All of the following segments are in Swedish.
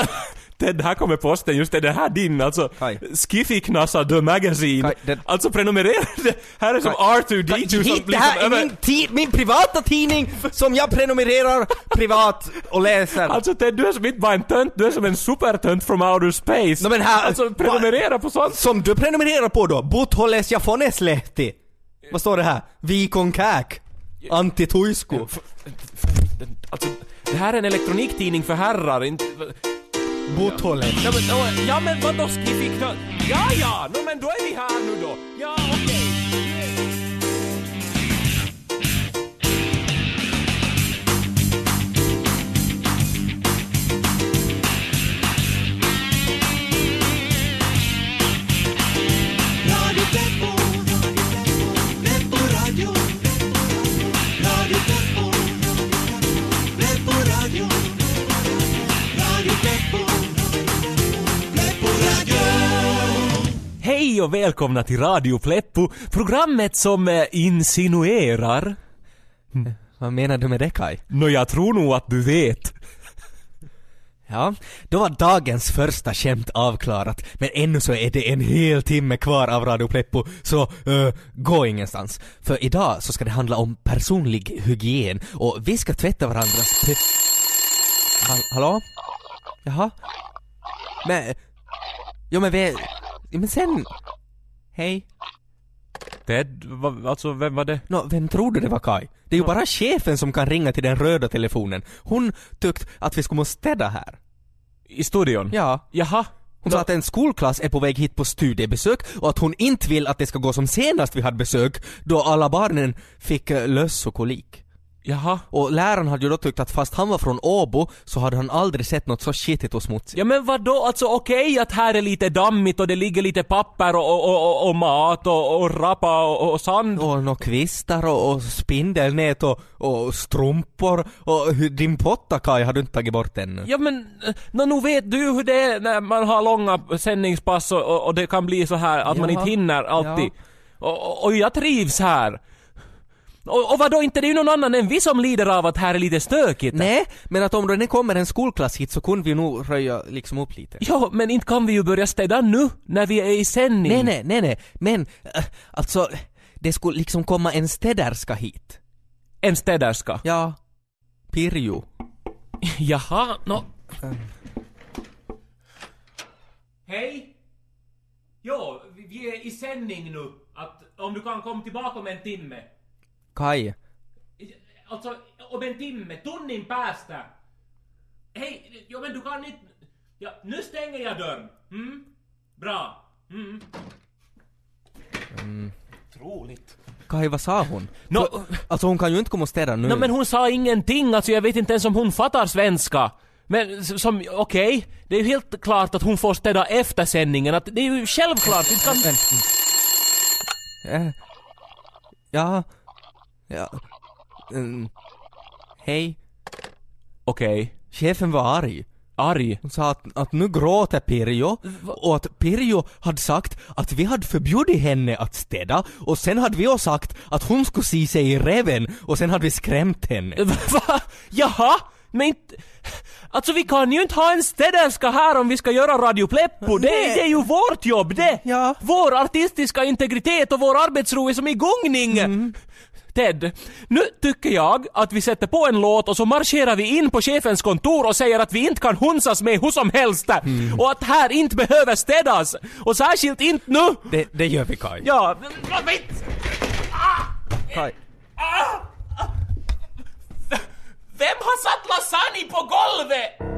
Ted, här kommer posten, just det, det här din, alltså. Skiffy-knassa The Magazine. Kaj, det- Alltså prenumerera, det här är som R2D2 som Hit, det här är över- min, ti- min privata tidning som jag prenumererar privat och läser. Alltså Ted, du är som inte bara en tönt, du är som en supertönt from outer space. No, men här- alltså prenumerera på sånt. Som du prenumererar på då? Butholes Jafoneslehti. Vad står det här? Vikon Käk. Antti Tuisku. Alltså, det här är en elektroniktidning för herrar, inte... Botthålet. Ja men, ja, men vadå Skiffy-knassa? Ja, ja, no, men då är vi här nu då. Ja, okej. Okay. Hej och välkomna till Radio Pleppo, programmet som eh, insinuerar... Vad menar du med det Kai? Nå, jag tror nog att du vet. Ja, då var dagens första skämt avklarat, men ännu så är det en hel timme kvar av Radio Pleppo, så uh, gå ingenstans. För idag så ska det handla om personlig hygien och vi ska tvätta varandras p- Hall- Hallå? Jaha? Men... Jo men vi... Men sen... Hej? Ted, va, alltså vem var det? Nå, vem tror du det var Kai? Det är ju bara chefen som kan ringa till den röda telefonen. Hon tyckte att vi skulle måste städa här. I studion? Ja. Jaha. Hon sa att en skolklass är på väg hit på studiebesök och att hon inte vill att det ska gå som senast vi hade besök då alla barnen fick eh, löss och kolik. Jaha. Och läraren hade ju då tyckt att fast han var från Åbo så hade han aldrig sett något så skitigt och smutsigt. Ja men vadå, alltså okej att här är lite dammigt och det ligger lite papper och, och, och, och mat och, och rappa och, och sand. Och nå kvistar och, och spindelnät och, och strumpor och din potta Kaj har du inte tagit bort ännu. Ja men, eh, nå, nu vet du hur det är när man har långa sändningspass och, och, det kan bli så här att man Ja. inte hinner alltid. Och, och, och jag trivs här. Och, och vadå, inte det är ju någon annan än vi som lider av att här är lite stökigt. Nej, men att om det kommer en skolklass hit så kunde vi nog röja liksom upp lite. Ja, men inte kan vi ju börja städa nu, när vi är i sändning. Nej, nej, nej, nej, men äh, alltså det skulle liksom komma en städerska hit. En städerska. Ja. Pirjo. Jaha, nå... Hej! Jo, vi är i sändning nu. Att om du kan komma tillbaka om en timme. Kai. Alltså, om en timme, tunnin päästä. Hej, jo men du kan inte... Ja, nu stänger jag dörren. Mm? Bra. Mm. Troligt. Kai, vad sa hon? Nå- För, alltså hon kan ju inte komma och städa nu. No, men hon sa ingenting, alltså jag vet inte ens om hon fattar svenska. Men som, okej, det är ju helt klart att hon får städa efter sändningen, att det är ju självklart, inte kan... Eh, ja. Ja. Mm. Hej. Okej. Chefen var arg. Arg. Hon sa att, att nu gråter Pirjo och att Pirjo hade sagt att vi hade förbjudit henne att städa och sen hade vi också sagt att hon skulle se sig i reven och sen hade vi skrämt henne. Va? Jaha? Men inte... Alltså vi kan ju inte ha en städerska här om vi ska göra Radio Pleppo. Det, Nej. det är ju vårt jobb det! Ja. Vår artistiska integritet och vår arbetsro är som i gungning! Ted, nu tycker jag att vi sätter på en låt och så marscherar vi in på chefens kontor och säger att vi inte kan hunsas med hur som helst Mm. och att här inte behöver städas. Och särskilt inte nu! Det, det gör vi Kaj. Ja, vad vet... Kaj. Vem har satt lasagne på golvet?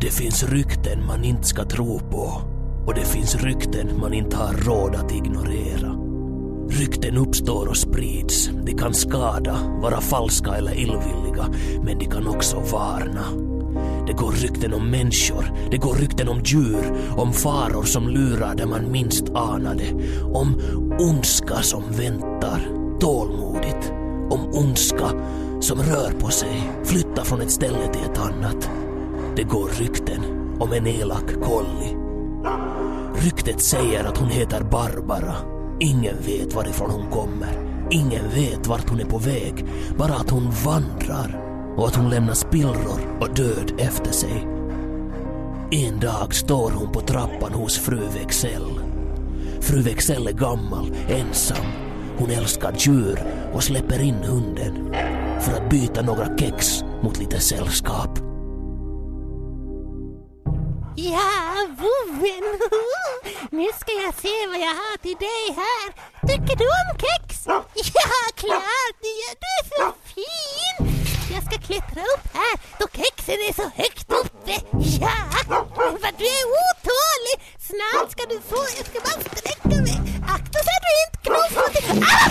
Det finns rykten man inte ska tro på och det finns rykten man inte har råd att ignorera. Rykten uppstår och sprids. De kan skada, vara falska eller illvilliga, men de kan också varna. Det går rykten om människor, det går rykten om djur, om faror som lurar där man minst anade, om ondska som väntar tålmodigt, om ondska som rör på sig, flyttar från ett ställe till ett annat. Det går rykten om en elak kolli. Ryktet säger att hon heter Barbara. Ingen vet varifrån hon kommer. Ingen vet vart hon är på väg. Bara att hon vandrar och att hon lämnar spillror och död efter sig. En dag står hon på trappan hos fru Wexell. Fru Wexell är gammal, ensam. Hon älskar djur och släpper in hunden för att byta några kex mot lite sällskap. Ja, vovven! Nu ska jag se vad jag har till dig här. Tycker du om kex? Ja, klart! Du är så fin! Jag ska klättra upp här då kexen är så högt uppe. Ja, vad du är otålig! Snart ska du få, jag ska bara sträcka mig. Akta så att du inte knuffar till... Ah!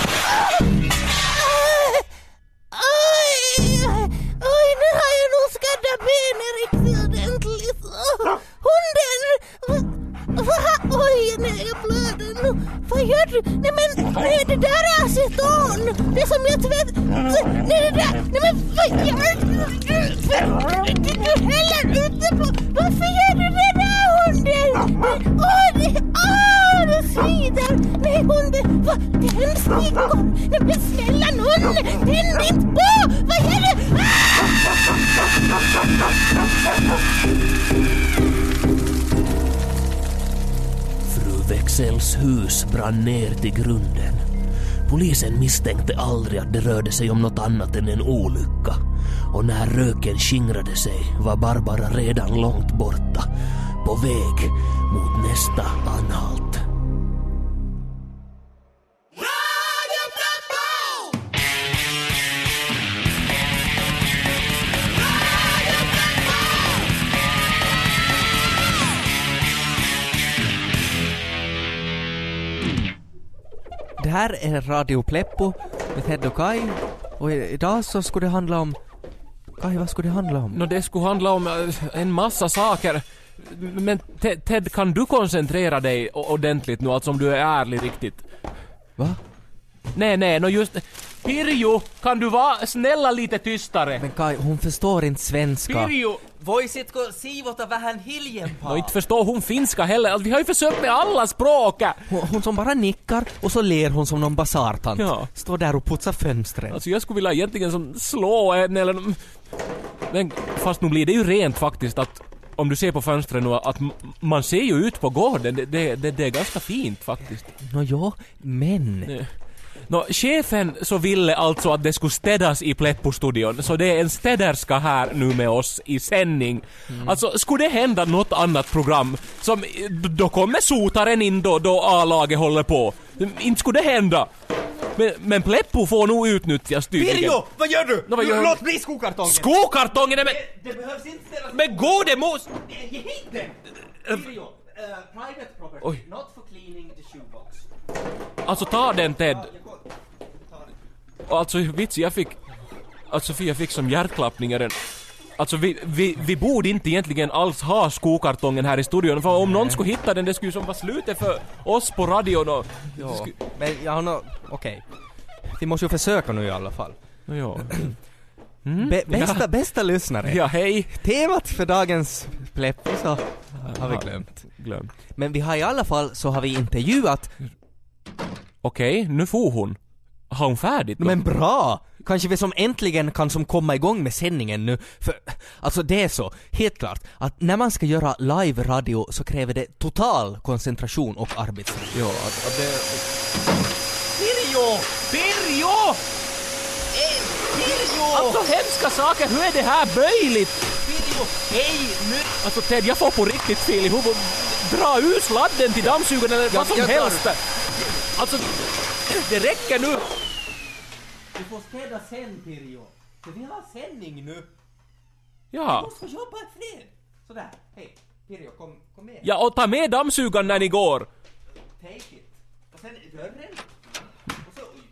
Oj! Oj, nu har jag nog skaddat benet riktigt ordentligt. Hunden! Va- Oj, nej, jag blöder nu. Vad gör du? Nej men, nej, det där är aceton. Det som jag tvätt... Nej, det där... Nej men vad gör du? Du häller ute på... Varför gör du det där hunden? Åh, det... Åh, det svider! Nej, hunden! Vad? Tändstickor! Nej men snälla nån! Tänd inte på! Vad gör du? Ah! Wexells hus brann ner till grunden. Polisen misstänkte aldrig att det rörde sig om något annat än en olycka. Och när röken skingrade sig var Barbara redan långt borta. På väg mot nästa anhalt. Här är Radio Pleppo med Ted och Kai och idag så skulle det handla om... Kai, vad skulle det handla om? Nå, det skulle handla om eh, en massa saker. Men Ted, Ted, kan du koncentrera dig ordentligt nu, alltså om du är ärlig riktigt? Va? Nej, nej, nå just... Pirjo, kan du vara snälla lite tystare? Men Kai, hon förstår inte svenska. Pirjo! Voisitko siivota vähän hiljempaa? Nå, inte förstår hon finska heller. Alltså, Vi har ju försökt med alla språk! Hon, hon som bara nickar och så ler hon som någon basartant. Ja. Står där och putsar fönstren. Alltså jag skulle vilja egentligen som slå en eller... Men fast nu blir det ju rent faktiskt att om du ser på fönstren nu att man ser ju ut på gården. Det, det, det, det är ganska fint faktiskt. Nå jo, men... Nå, chefen så ville alltså att det skulle städas i Pleppo-studion, så det är en städerska här nu med oss i sändning. Alltså, skulle det hända något annat program, som, då kommer sotaren in då, då A-laget håller på. Inte skulle det hända. Men, men Pleppo får nog utnyttjas tydligen. Pirjo! Vad gör du? Nå, vad gör? Låt bli skokartongen! Skokartongen! Nej, men, det behövs inte ställas... men gode mos! Ge hit den! Pirjo, private property, Oj. not for cleaning the shoebox. Alltså ta den Ted. Och Alltså vits, jag fick... Alltså för jag fick som hjärtklappningar. Alltså vi, vi, vi borde inte egentligen alls ha skokartongen här i studion för om någon skulle hitta den det skulle ju som vara slutet för oss på radion och... Ja, Sku- men jag har nå... Okej. Vi måste ju försöka nu i alla fall. Ja. Be- bästa, bästa lyssnare. ja, hej! Temat för dagens Pleppo så har vi glömt. Glöm. Men vi har i alla fall så har vi intervjuat, Okej, nu får hon. Har hon färdigt då? men bra! Kanske vi som äntligen kan som komma igång med sändningen nu, för alltså det är så, helt klart, att när man ska göra live-radio så kräver det total koncentration och arbetsro. Ja, att, att det... Pirjo! Pirjo! Pirjo! Alltså hemska saker, hur är det här möjligt? Pirjo! Hej! Nu! Alltså Ted, jag får på riktigt fel i huvudet. Dra ur sladden till dammsugaren eller vad som helst. Alltså, det räcker nu. Du får städa sen Pirjo, för vi har sändning nu. Ja. måste få jobba i fred. Sådär, hej. Pirjo, kom, kom med. Ja, och ta med dammsugaren när ni går. Take it. Och sen dörren. Och så ut.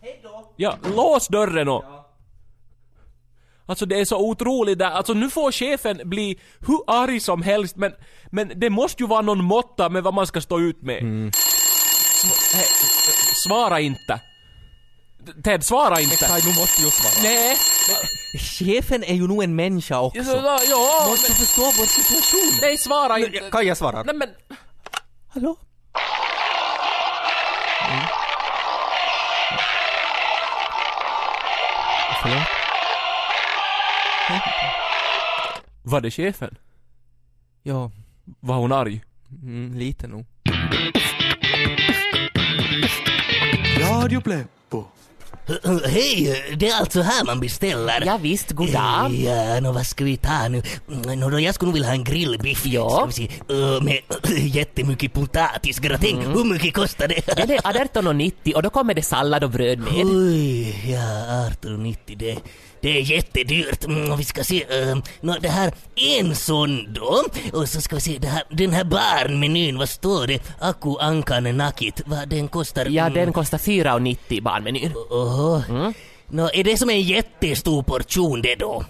Hej då. Ja, lås dörren och... Ja. Alltså det är så otroligt där. Alltså nu får chefen bli hur arg som helst men, men det måste ju vara någon måtta med vad man ska stå ut med. Sv- hej, svara inte. Ted, svara inte. Kai, nu måste jag svara. Nej. Chefen är ju nog en människa också. Ja, ja, Måste men, förstå vår situation. nej svara inte. Kan jag svara? Nej men... Hallå? Förlåt? Var det chefen? Ja, Var hon arg? mm, lite nog. Radio Pleppo. Hej, det är alltså här man beställer. Ja, visst, god dag. Ja, nå vad ska vi ta nu? Mm, Nå, då jag skulle nog vilja ha en grillbiff. Ja. Ska vi se, uh, med jättemycket potatisgratäng. Hur mycket kostar det? Ja, det är 18,90 och då kommer det sallad och bröd med. Oj, ja, 18,90 det, det är jättedyrt. Mm, vi ska se, uh, nå, det här en sån då. Och så ska vi se, det här, den här barnmenyn, vad står det? Aku Ankan Nakit, vad den kostar? Ja, Mm, den kostar 4,90 barnmenyn. Oho. Nå, är det som en jättestor portion det då?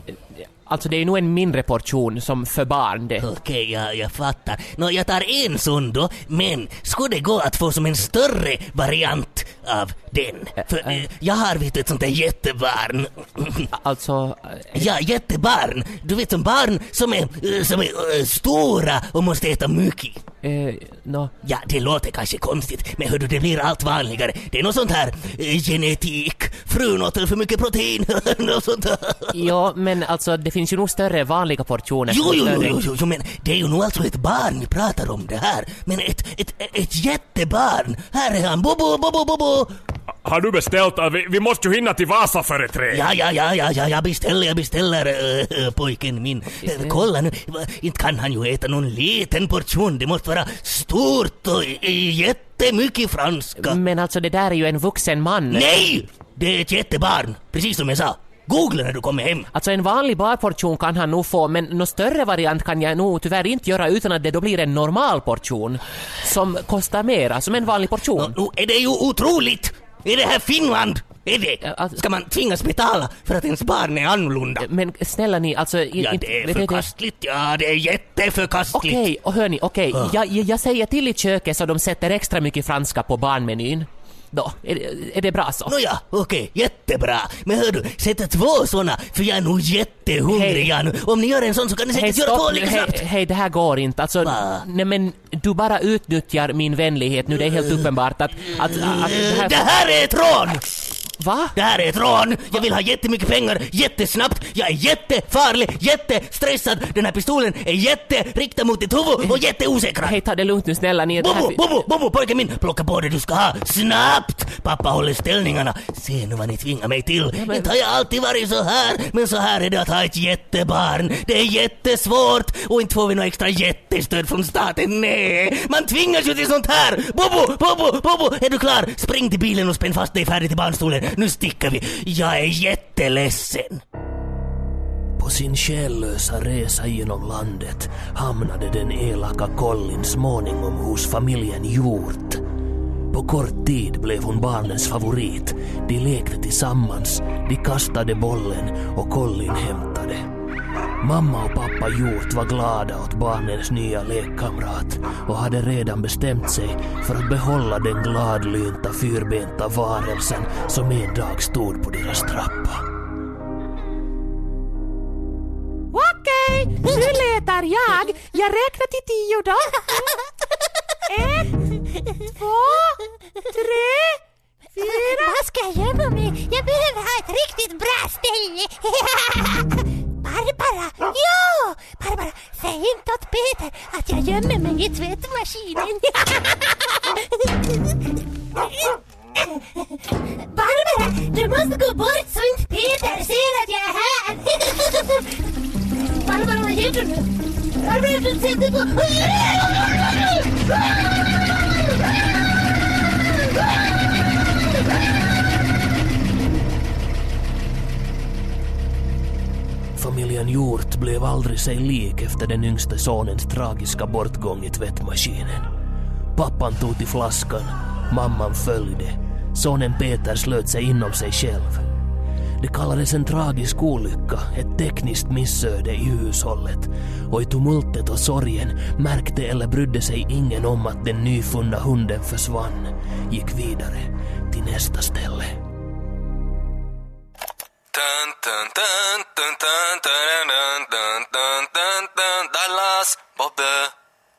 Alltså det är nog en mindre portion som för barn det. Okej, ja, jag fattar. Nå, jag tar en sån då, men skulle det gå att få som en större variant av den? För eh, jag har vet ett sånt där jättebarn. Alltså, eh, Ja, jättebarn. Du vet som barn som är, som är stora och måste äta mycket. eh, nå, Ja, det låter kanske konstigt, men hördu, det blir allt vanligare. Det är något sånt här eh, genetik. Frun åt för mycket protein, något sånt där. ja, men alltså det finns ju nog större vanliga portioner. Jo, jo, jo, jo, jo, men det är ju nog alltså ett barn vi pratar om det här. Men ett, ett, ett jättebarn. Här är han, Bobo, Bobo, Bobo. Har du beställt? Vi, vi måste ju hinna till Vasa före tre. Ja, ja, ja, ja, ja, jag beställer, jag beställer äh, pojken min. Äh, kolla nu, inte kan han ju äta någon liten portion. Det måste vara stort och jättemycket franska. Men alltså det där är ju en vuxen man. Nej! Det är ett jättebarn, precis som jag sa. Googla när du kommer hem. Alltså en vanlig barportion kan han nog få, men någon större variant kan jag nog tyvärr inte göra utan att det då blir en normal portion. Som kostar mera, som en vanlig portion. Nu är det ju otroligt! Är det här Finland? Är det? Alltså- Ska man tvingas betala för att ens barn är annorlunda? Men snälla ni, alltså... i- Ja, det är förkastligt. Ja, det är jätteförkastligt. Okej, och hörni, okej. Ah. Jag, jag, jag säger till i köket så de sätter extra mycket franska på barnmenyn. Då, är det, är det bra så? Nåja, okej, jättebra. Men hör du, sätt två såna, för jag är nog jättehungrig jag nu. Om ni gör en sån så kan ni säkert göra två lika Hej, snabbt. hej, det här går inte. Alltså, Va? nej men du bara utnyttjar min vänlighet nu. Det är helt uppenbart att... att, att det Eh, här... Det här är ett rån! Va? Det här är ett rån! Jag vill ha jättemycket pengar jättesnabbt. Jag är jättefarlig, jättestressad. Den här pistolen är jätteriktad mot ditt huvud och jätteosäker. Hej, ta det lugnt nu snälla ni. Det här... Bobo, Bobo, Bobo, pojken min! Plocka på det du ska ha, snabbt! Pappa håller ställningarna. Se nu vad ni tvingar mig till. men- Inte har jag alltid varit så här, men så här är det att ha ett jättebarn. Det är jättesvårt och inte får vi något extra jättestöd från staten. Nej, man tvingas ju till sånt här! Bobo, Bobo, Bobo, är du klar? Spring till bilen och spänn fast dig färdigt i barnstolen. Nu sticker vi. Jag är jätteledsen. På sin själlösa resa genom landet hamnade den elaka Collin småningom hos familjen Hjort. På kort tid blev hon barnens favorit. De lekte tillsammans, de kastade bollen och Collin hämtade. Mamma och pappa Hjort var glada åt barnens nya lekkamrat och hade redan bestämt sig för att behålla den gladlynta fyrbenta varelsen som en dag stod på deras trappa. Okej, nu letar jag. Jag räknar till tio då. Ett, två, tre, fyra. Vad ska jag gömma mig? Jag behöver ha ett riktigt bra ställe. Barbara! Ja! Barbara, säg inte åt Peter att jag gömmer mig i tvättmaskinen. Barbara, du måste gå bort så inte Peter ser att jag är här. Barbara, vad gör du nu? Barbara, du sätter på... Familjen Hjort blev aldrig sig lik efter den yngste sonens tragiska bortgång i tvättmaskinen. Pappan tog till flaskan, mamman följde. Sonen Peter slöt sig inom sig själv. Det kallades en tragisk olycka, ett tekniskt missöde i hushållet. Och i tumultet och sorgen märkte eller brydde sig ingen om att den nyfunna hunden försvann, gick vidare till nästa ställe. Dun, dun, dun, dun, dun, dun, dun, dun, dun, dun, dun. Dallas! Bobbe!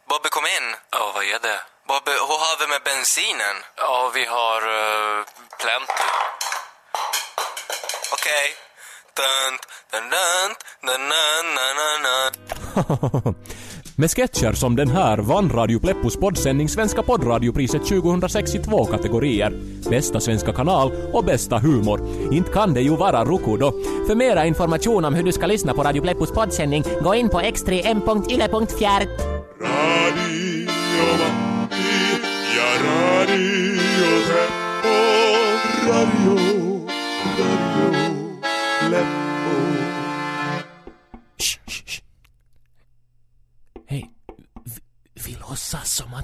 Bobbe, kom in! Ja, vad är det? Bobbe, hur har vi med bensinen? Ja, vi har uh, plenty. Okej. Dun, Med sketcher som den här vann Radio Pleppos poddsändning Svenska poddradiopriset 2006 i två kategorier. Bästa svenska kanal och bästa humor. Inte kan det ju vara Roku då. För mera information om hur du ska lyssna på Radio Pleppos poddsändning, gå in på x3m.yle.fjärt. Radio Matti ja Radio Pleppo. Radio, Radio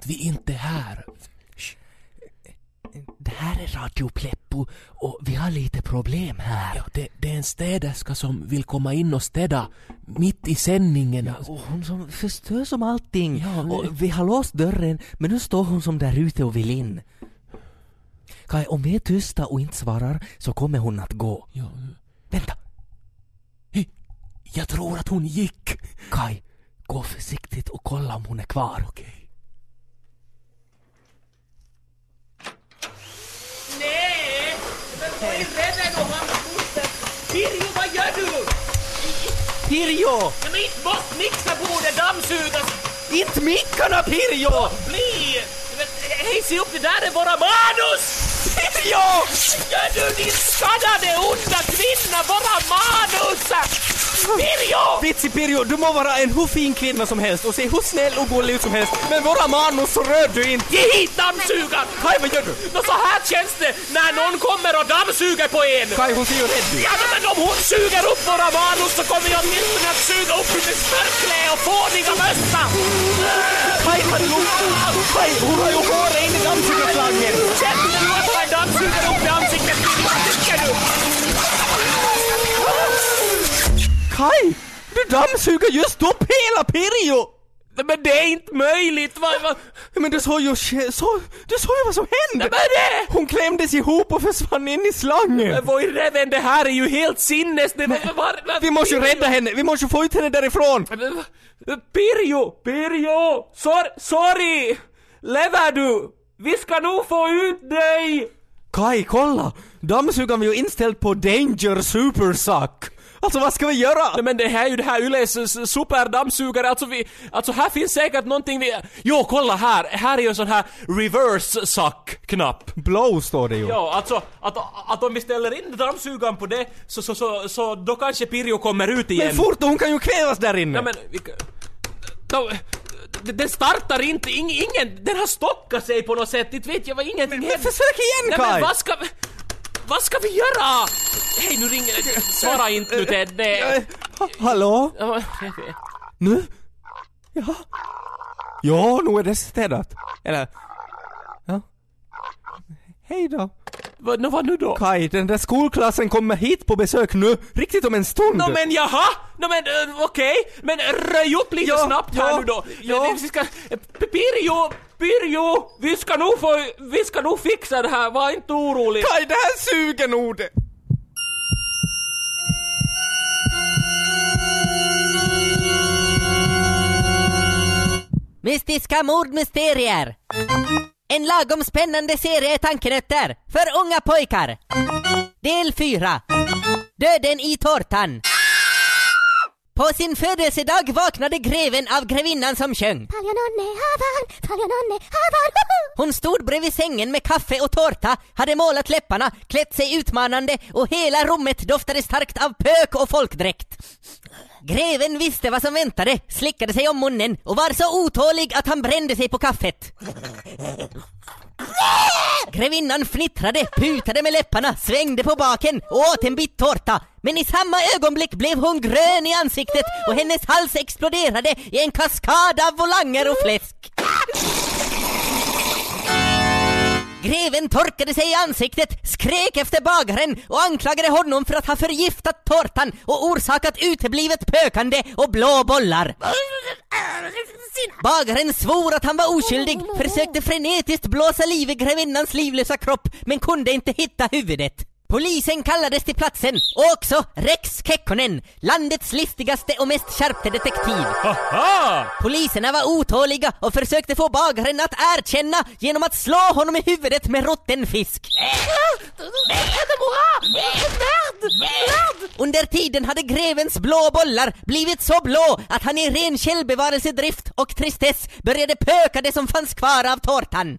vi inte är här. Det här är Radio Pleppo och vi har lite problem här. Ja, det, det är en städerska som vill komma in och städa mitt i sändningen. Och hon som förstör som allting. Ja, men- och vi har låst dörren men nu står hon som där ute och vill in. Kai, om vi är tysta och inte svarar så kommer hon att gå. Ja, Vänta! jag tror att hon gick. Kai, gå försiktigt och kolla om hon är kvar. Okej. Nej! Pirjo, vad gör du? Pirjo! Ja, men inte måste mixerbordet dammsugas! Inte mickarna Pirjo! Bli! Men, Hej, se upp, det där är våra manus! Pirjo! Gör du din skadade onda kvinna, våra manus! Pirjo! Vitsi Pirjo, du må vara en hur fin kvinna som helst och se hur snäll och gullig ut som helst, men våra manus så rör du inte! Ge hit dammsugaren! Kai, vad gör du? Nå, så här känns det när någon kommer och dammsuger på en! Kai, hon ser ju rädd ut. Ja, men om hon suger upp våra manus så kommer jag åtminstone att suga upp hennes smörklä och fåniga mössa! Kai, ta det lugnt! Kai, hon har ju håret in i dammsugarslangen! Kai! Du dammsuger just upp hela Pirjo! Nej, Men det är inte möjligt! Vad, vad, Men du såg ju, så, du såg ju vad som hände! vad är det? Hon klämdes ihop och försvann in i slangen! Men Vad i reven, det här är ju helt sinnes... Det, var, var, var, Vi måste ju rädda henne, vi måste få ut henne därifrån! Pirjo! Pirjo! Sor, sorry! Lever du? Vi ska nog få ut dig! Kai, kolla! Dammsugaren var ju inställd på Danger Supersuck! Alltså vad ska vi göra? Nej men det här är ju det här Yles superdammsugare, alltså vi, alltså här finns säkert någonting vi, jo kolla här, här är ju en sån här reverse suck-knapp. Blow står det ju. Ja, alltså att, att om vi ställer in dammsugaren på det så, så, så, så då kanske Pirjo kommer ut igen. Men fort, hon kan ju kvävas där inne! Ja men, vi, då, den startar inte, ing, ingen, den har stockat sig på något sätt, inte vet jag vad ingenting Men händer. försök igen Nej Kai! men vad ska vi, vad ska vi göra? Hej nu ringer det, svara inte nu Ted, det... Hallå? Nu? Ja? Ja, nu är det städat. Eller... Ja. Hej då. Vad, vad nu då? Kai, den där skolklassen kommer hit på besök nu, riktigt om en stund. Nå men jaha! Nå men uh, okej, men röj upp lite Ja, snabbt här ja, nu då. ja. Vi ska, Pirjo, Pirjo, vi ska nog få, vi ska nog fixa det här, var inte orolig. Kai, det här suger nog det. Mystiska mordmysterier. En lagom spännande serie tankenötter för unga pojkar. Del 4. Döden i tårtan. På sin födelsedag vaknade greven av grevinnan som sjöng. Hon stod bredvid sängen med kaffe och tårta, hade målat läpparna, klätt sig utmanande och hela rummet doftade starkt av pök och folkdräkt. Greven visste vad som väntade, slickade sig om munnen och var så otålig att han brände sig på kaffet. Grevinnan fnittrade, putade med läpparna, svängde på baken och åt en bit tårta. Men i samma ögonblick blev hon grön i ansiktet och hennes hals exploderade i en kaskad av volanger och fläsk. Greven torkade sig i ansiktet, skrek efter bagaren och anklagade honom för att ha förgiftat tårtan och orsakat uteblivet pökande och blå bollar. Bagaren svor att han var oskyldig, försökte frenetiskt blåsa liv i grevinnans livlösa kropp men kunde inte hitta huvudet. Polisen kallades till platsen och också Rex Kekkonen, landets listigaste och mest skärpte detektiv. Haha! Poliserna var otåliga och försökte få bagaren att erkänna genom att slå honom i huvudet med rutten fisk. Under tiden hade grevens blå bollar blivit så blå att han i ren självbevarelsedrift och tristess började pöka det som fanns kvar av tårtan.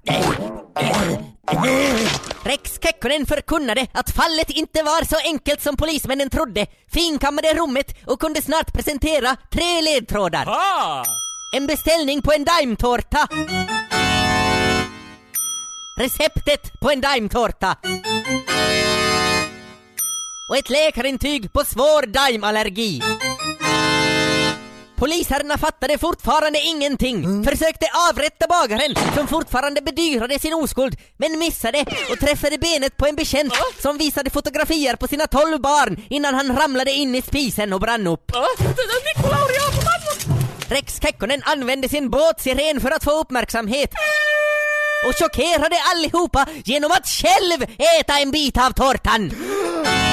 Rex Kekkonen förkunnade att fallet inte var så enkelt som polismännen trodde, finkammade rummet och kunde snart presentera tre ledtrådar. Ah! En beställning på en daimtårta. Receptet på en daimtårta. Och ett läkarintyg på svår daimallergi. Polisherrarna fattade fortfarande ingenting, försökte avrätta bagaren som fortfarande bedyrade sin oskuld, men missade och träffade benet på en bekänt som visade fotografier på sina tolv barn innan han ramlade in i spisen och brann upp. Rex Kekkonen använde sin båtsiren för att få uppmärksamhet och chockerade allihopa genom att själv äta en bit av tårtan.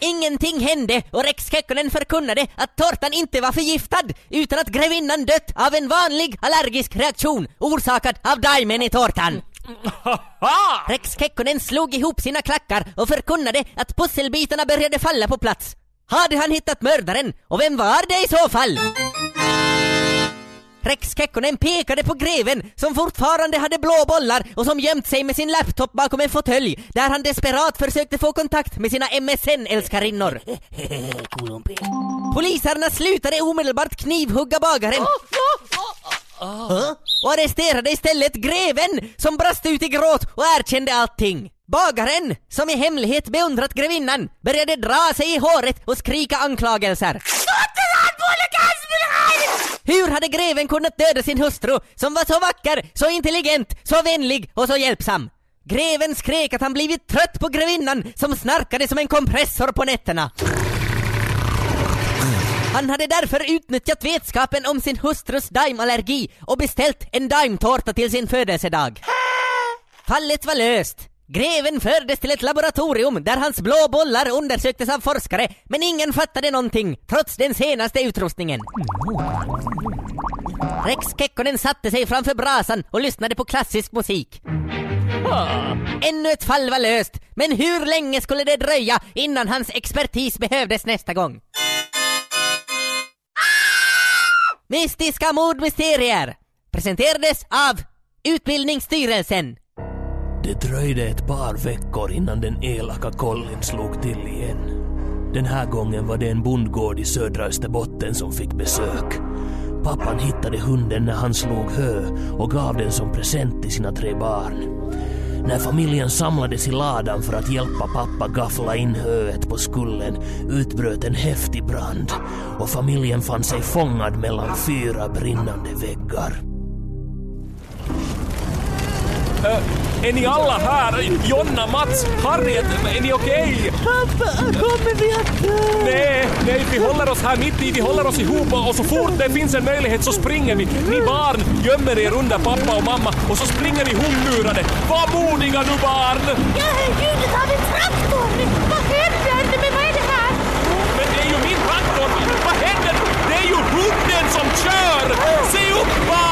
Ingenting hände och Rex Kekkonen förkunnade att tårtan inte var förgiftad utan att grevinnan dött av en vanlig allergisk reaktion orsakad av daimen i tårtan. Rex Kekkonen slog ihop sina klackar och förkunnade att pusselbitarna började falla på plats. Hade han hittat mördaren? Och vem var det i så fall? Rex Kekkonen pekade på greven som fortfarande hade blå bollar och som gömt sig med sin laptop bakom en fåtölj där han desperat försökte få kontakt med sina MSN-älskarinnor. Poliserna slutade omedelbart knivhugga bagaren och arresterade istället greven som brast ut i gråt och erkände allting. Bagaren, som i hemlighet beundrat grevinnan, började dra sig i håret och skrika anklagelser. Hur hade greven kunnat döda sin hustru som var så vacker, så intelligent, så vänlig och så hjälpsam? Greven skrek att han blivit trött på grevinnan som snarkade som en kompressor på nätterna. Han hade därför utnyttjat vetskapen om sin hustrus daimallergi och beställt en daimtårta till sin födelsedag. Fallet var löst. Greven fördes till ett laboratorium där hans blå bollar undersöktes av forskare, men ingen fattade någonting, trots den senaste utrustningen. Rex Kekkonen satte sig framför brasan och lyssnade på klassisk musik. Ännu ett fall var löst, men hur länge skulle det dröja innan hans expertis behövdes nästa gång? Mystiska mordmysterier presenterades av Utbildningsstyrelsen. Det dröjde ett par veckor innan den elaka kollin slog till igen. Den här gången var det en bondgård i södra Österbotten som fick besök. Pappan hittade hunden när han slog hö och gav den som present till sina tre barn. När familjen samlades i ladan för att hjälpa pappa gaffla in höet på skullen utbröt en häftig brand och familjen fann sig fångad mellan fyra brinnande väggar. Är ni alla här? Jonna, Mats, Harriet, är ni okej? Pappa, kommer vi att dö? Nej, nej, vi håller oss här mitt i, vi håller oss ihop och så fort det finns en möjlighet så springer vi. Ni barn gömmer er under pappa och mamma och så springer ni hopmurade. Var modiga nu barn! Ja, ljudet av en traktor! Vad händer? Men vad är det här? Men det är ju min traktor! Vad händer? Det är ju hunden som kör! Se upp barn!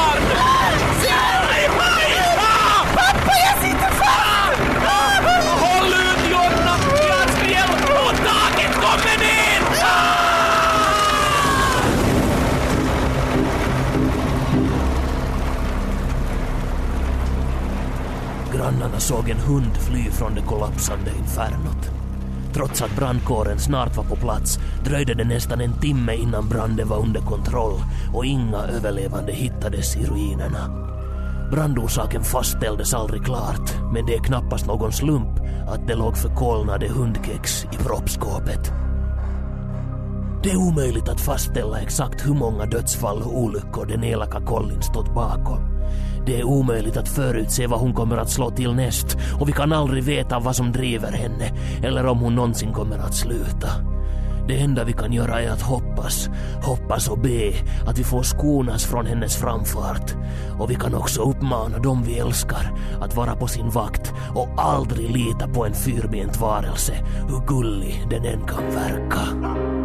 Grannarna såg en hund fly från det kollapsande infernot. Trots att brandkåren snart var på plats dröjde det nästan en timme innan branden var under kontroll och inga överlevande hittades i ruinerna. Brandorsaken fastställdes aldrig klart, men det är knappast någon slump att det låg förkolnade hundkex i proppskåpet. Det är omöjligt att fastställa exakt hur många dödsfall och olyckor den elaka kollin stått bakom. Det är omöjligt att förutse vad hon kommer att slå till näst och vi kan aldrig veta vad som driver henne eller om hon någonsin kommer att sluta. Det enda vi kan göra är att hoppas, hoppas och be att vi får skonas från hennes framfart. Och vi kan också uppmana dem vi älskar att vara på sin vakt och aldrig lita på en fyrbent varelse, hur gullig den än kan verka.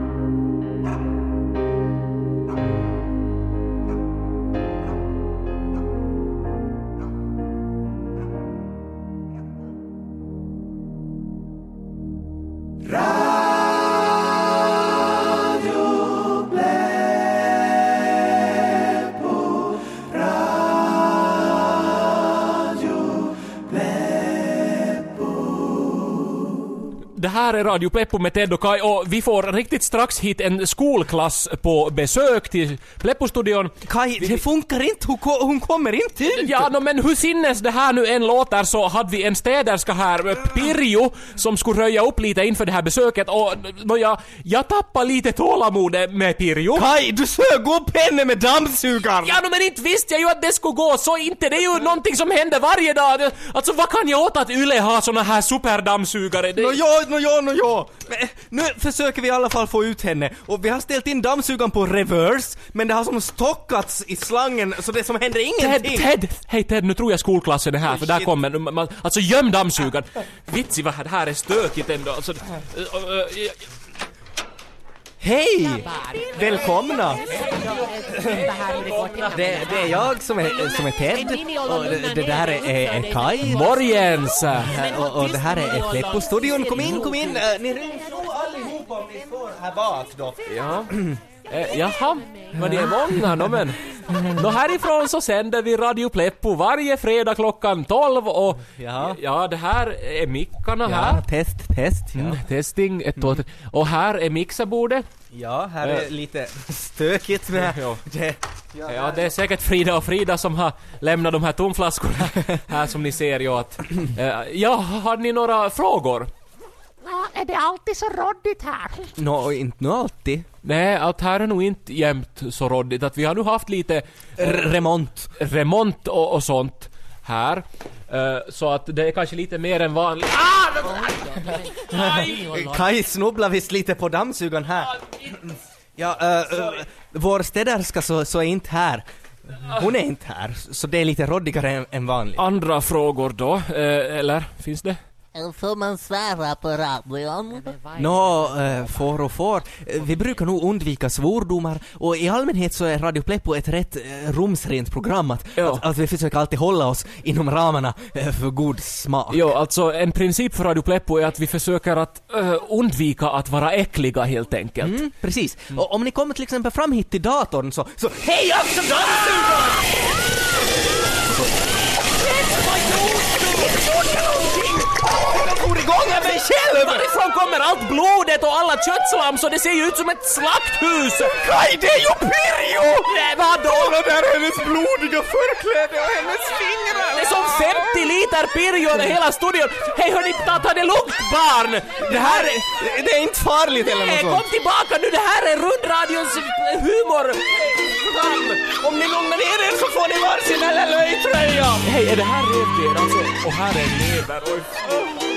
Det här är Radio Pleppo med Ted och Kai och vi får riktigt strax hit en skolklass på besök till Pleppo-studion. Kai, det funkar inte, hon, ko- hon kommer inte ut! Ja, no, men hur sinnes det här nu än låter så hade vi en städerska här, eh, Pirjo, som skulle röja upp lite inför det här besöket och no, jag, jag tappade lite tålamodet med Pirjo. Kai, du sög upp henne med dammsugaren! Ja, no, men inte visste jag ju att det skulle gå så inte. Det är ju någonting som händer varje dag. Alltså vad kan jag åt att Yle har såna här superdammsugare? Det... Nå ja, nå ja, nå ja. Men, eh, nu försöker vi i alla fall få ut henne och vi har ställt in dammsugaren på reverse men det har som stockats i slangen så det som händer Ted, ingenting. Ted! Hej Ted, nu tror jag skolklassen är här för där shit. kommer... man- Alltså göm dammsugaren! Vitsi vad det här är stökigt ändå. Alltså, äh, äh, äh, Hej! Välkomna! Det, det är jag som är, som är Ted och det, det där är, är, Kai. Morgens! Och, och det här är Pleppo-studion. Kom in, kom in! Ni ryms nog allihopa om ni står här bak då. Ja. Eh, jaha, men ni är många no, men. Nå härifrån så sänder vi Radio Pleppo varje fredag klockan 12 och Ja. ja det här är mickarna Ja, här. test, test. Ja, Mm, testing, ett, två, tre. Och här är mixerbordet. ja här är lite stökigt med Ja. det. Ja, det är säkert Frida och Frida som har lämnat de här tomflaskorna här som ni ser ju att... Eh, ja, har ni några frågor? Ja, är det alltid så råddigt här? Nå, inte nu alltid. Nej, att här är nog inte jämt så råddigt. Att vi har nu haft lite R- remont. remont och, och sånt här. Eh, så att det är kanske lite mer än vanligt. Ah! Kai snubblar visst lite på dammsugaren här. Ja, äh, vår städerska så, så är inte här. Hon är inte här, så det är lite råddigare än, än vanligt. Andra frågor då? Eh, eller finns det? Får man svära på radion? Nå, äh, får och får. Eh, Vi brukar nog undvika svordomar och i allmänhet så är Radio Pleppo ett rätt äh, rumsrent program. Att, Ja. att, att vi försöker alltid hålla oss inom ramarna äh, för god smak. Jo, alltså en princip för Radio Pleppo är att vi försöker att eh, undvika att vara äckliga helt enkelt. Mm, precis. Och om ni kommer till exempel fram hit till datorn så, så hej alltså dammsugaren! Av mig själv! Varifrån kommer allt blodet och alla köttslam så det ser ju ut som ett slakthus? Kaj, det är ju Pirjo! Nej, vadå? Kolla där hennes blodiga förkläde och hennes fingrar! Det är som 50 liter pirjo över hela studion. Hej hörni, ta, det lugnt barn! Det här är, det är inte farligt eller något kom sånt. tillbaka nu, det här är rundradions humor! Om ni lugnar ner er så får ni varsin LLÖ-tröja! Hej, är det här revben alltså? Och här är lever. Oj.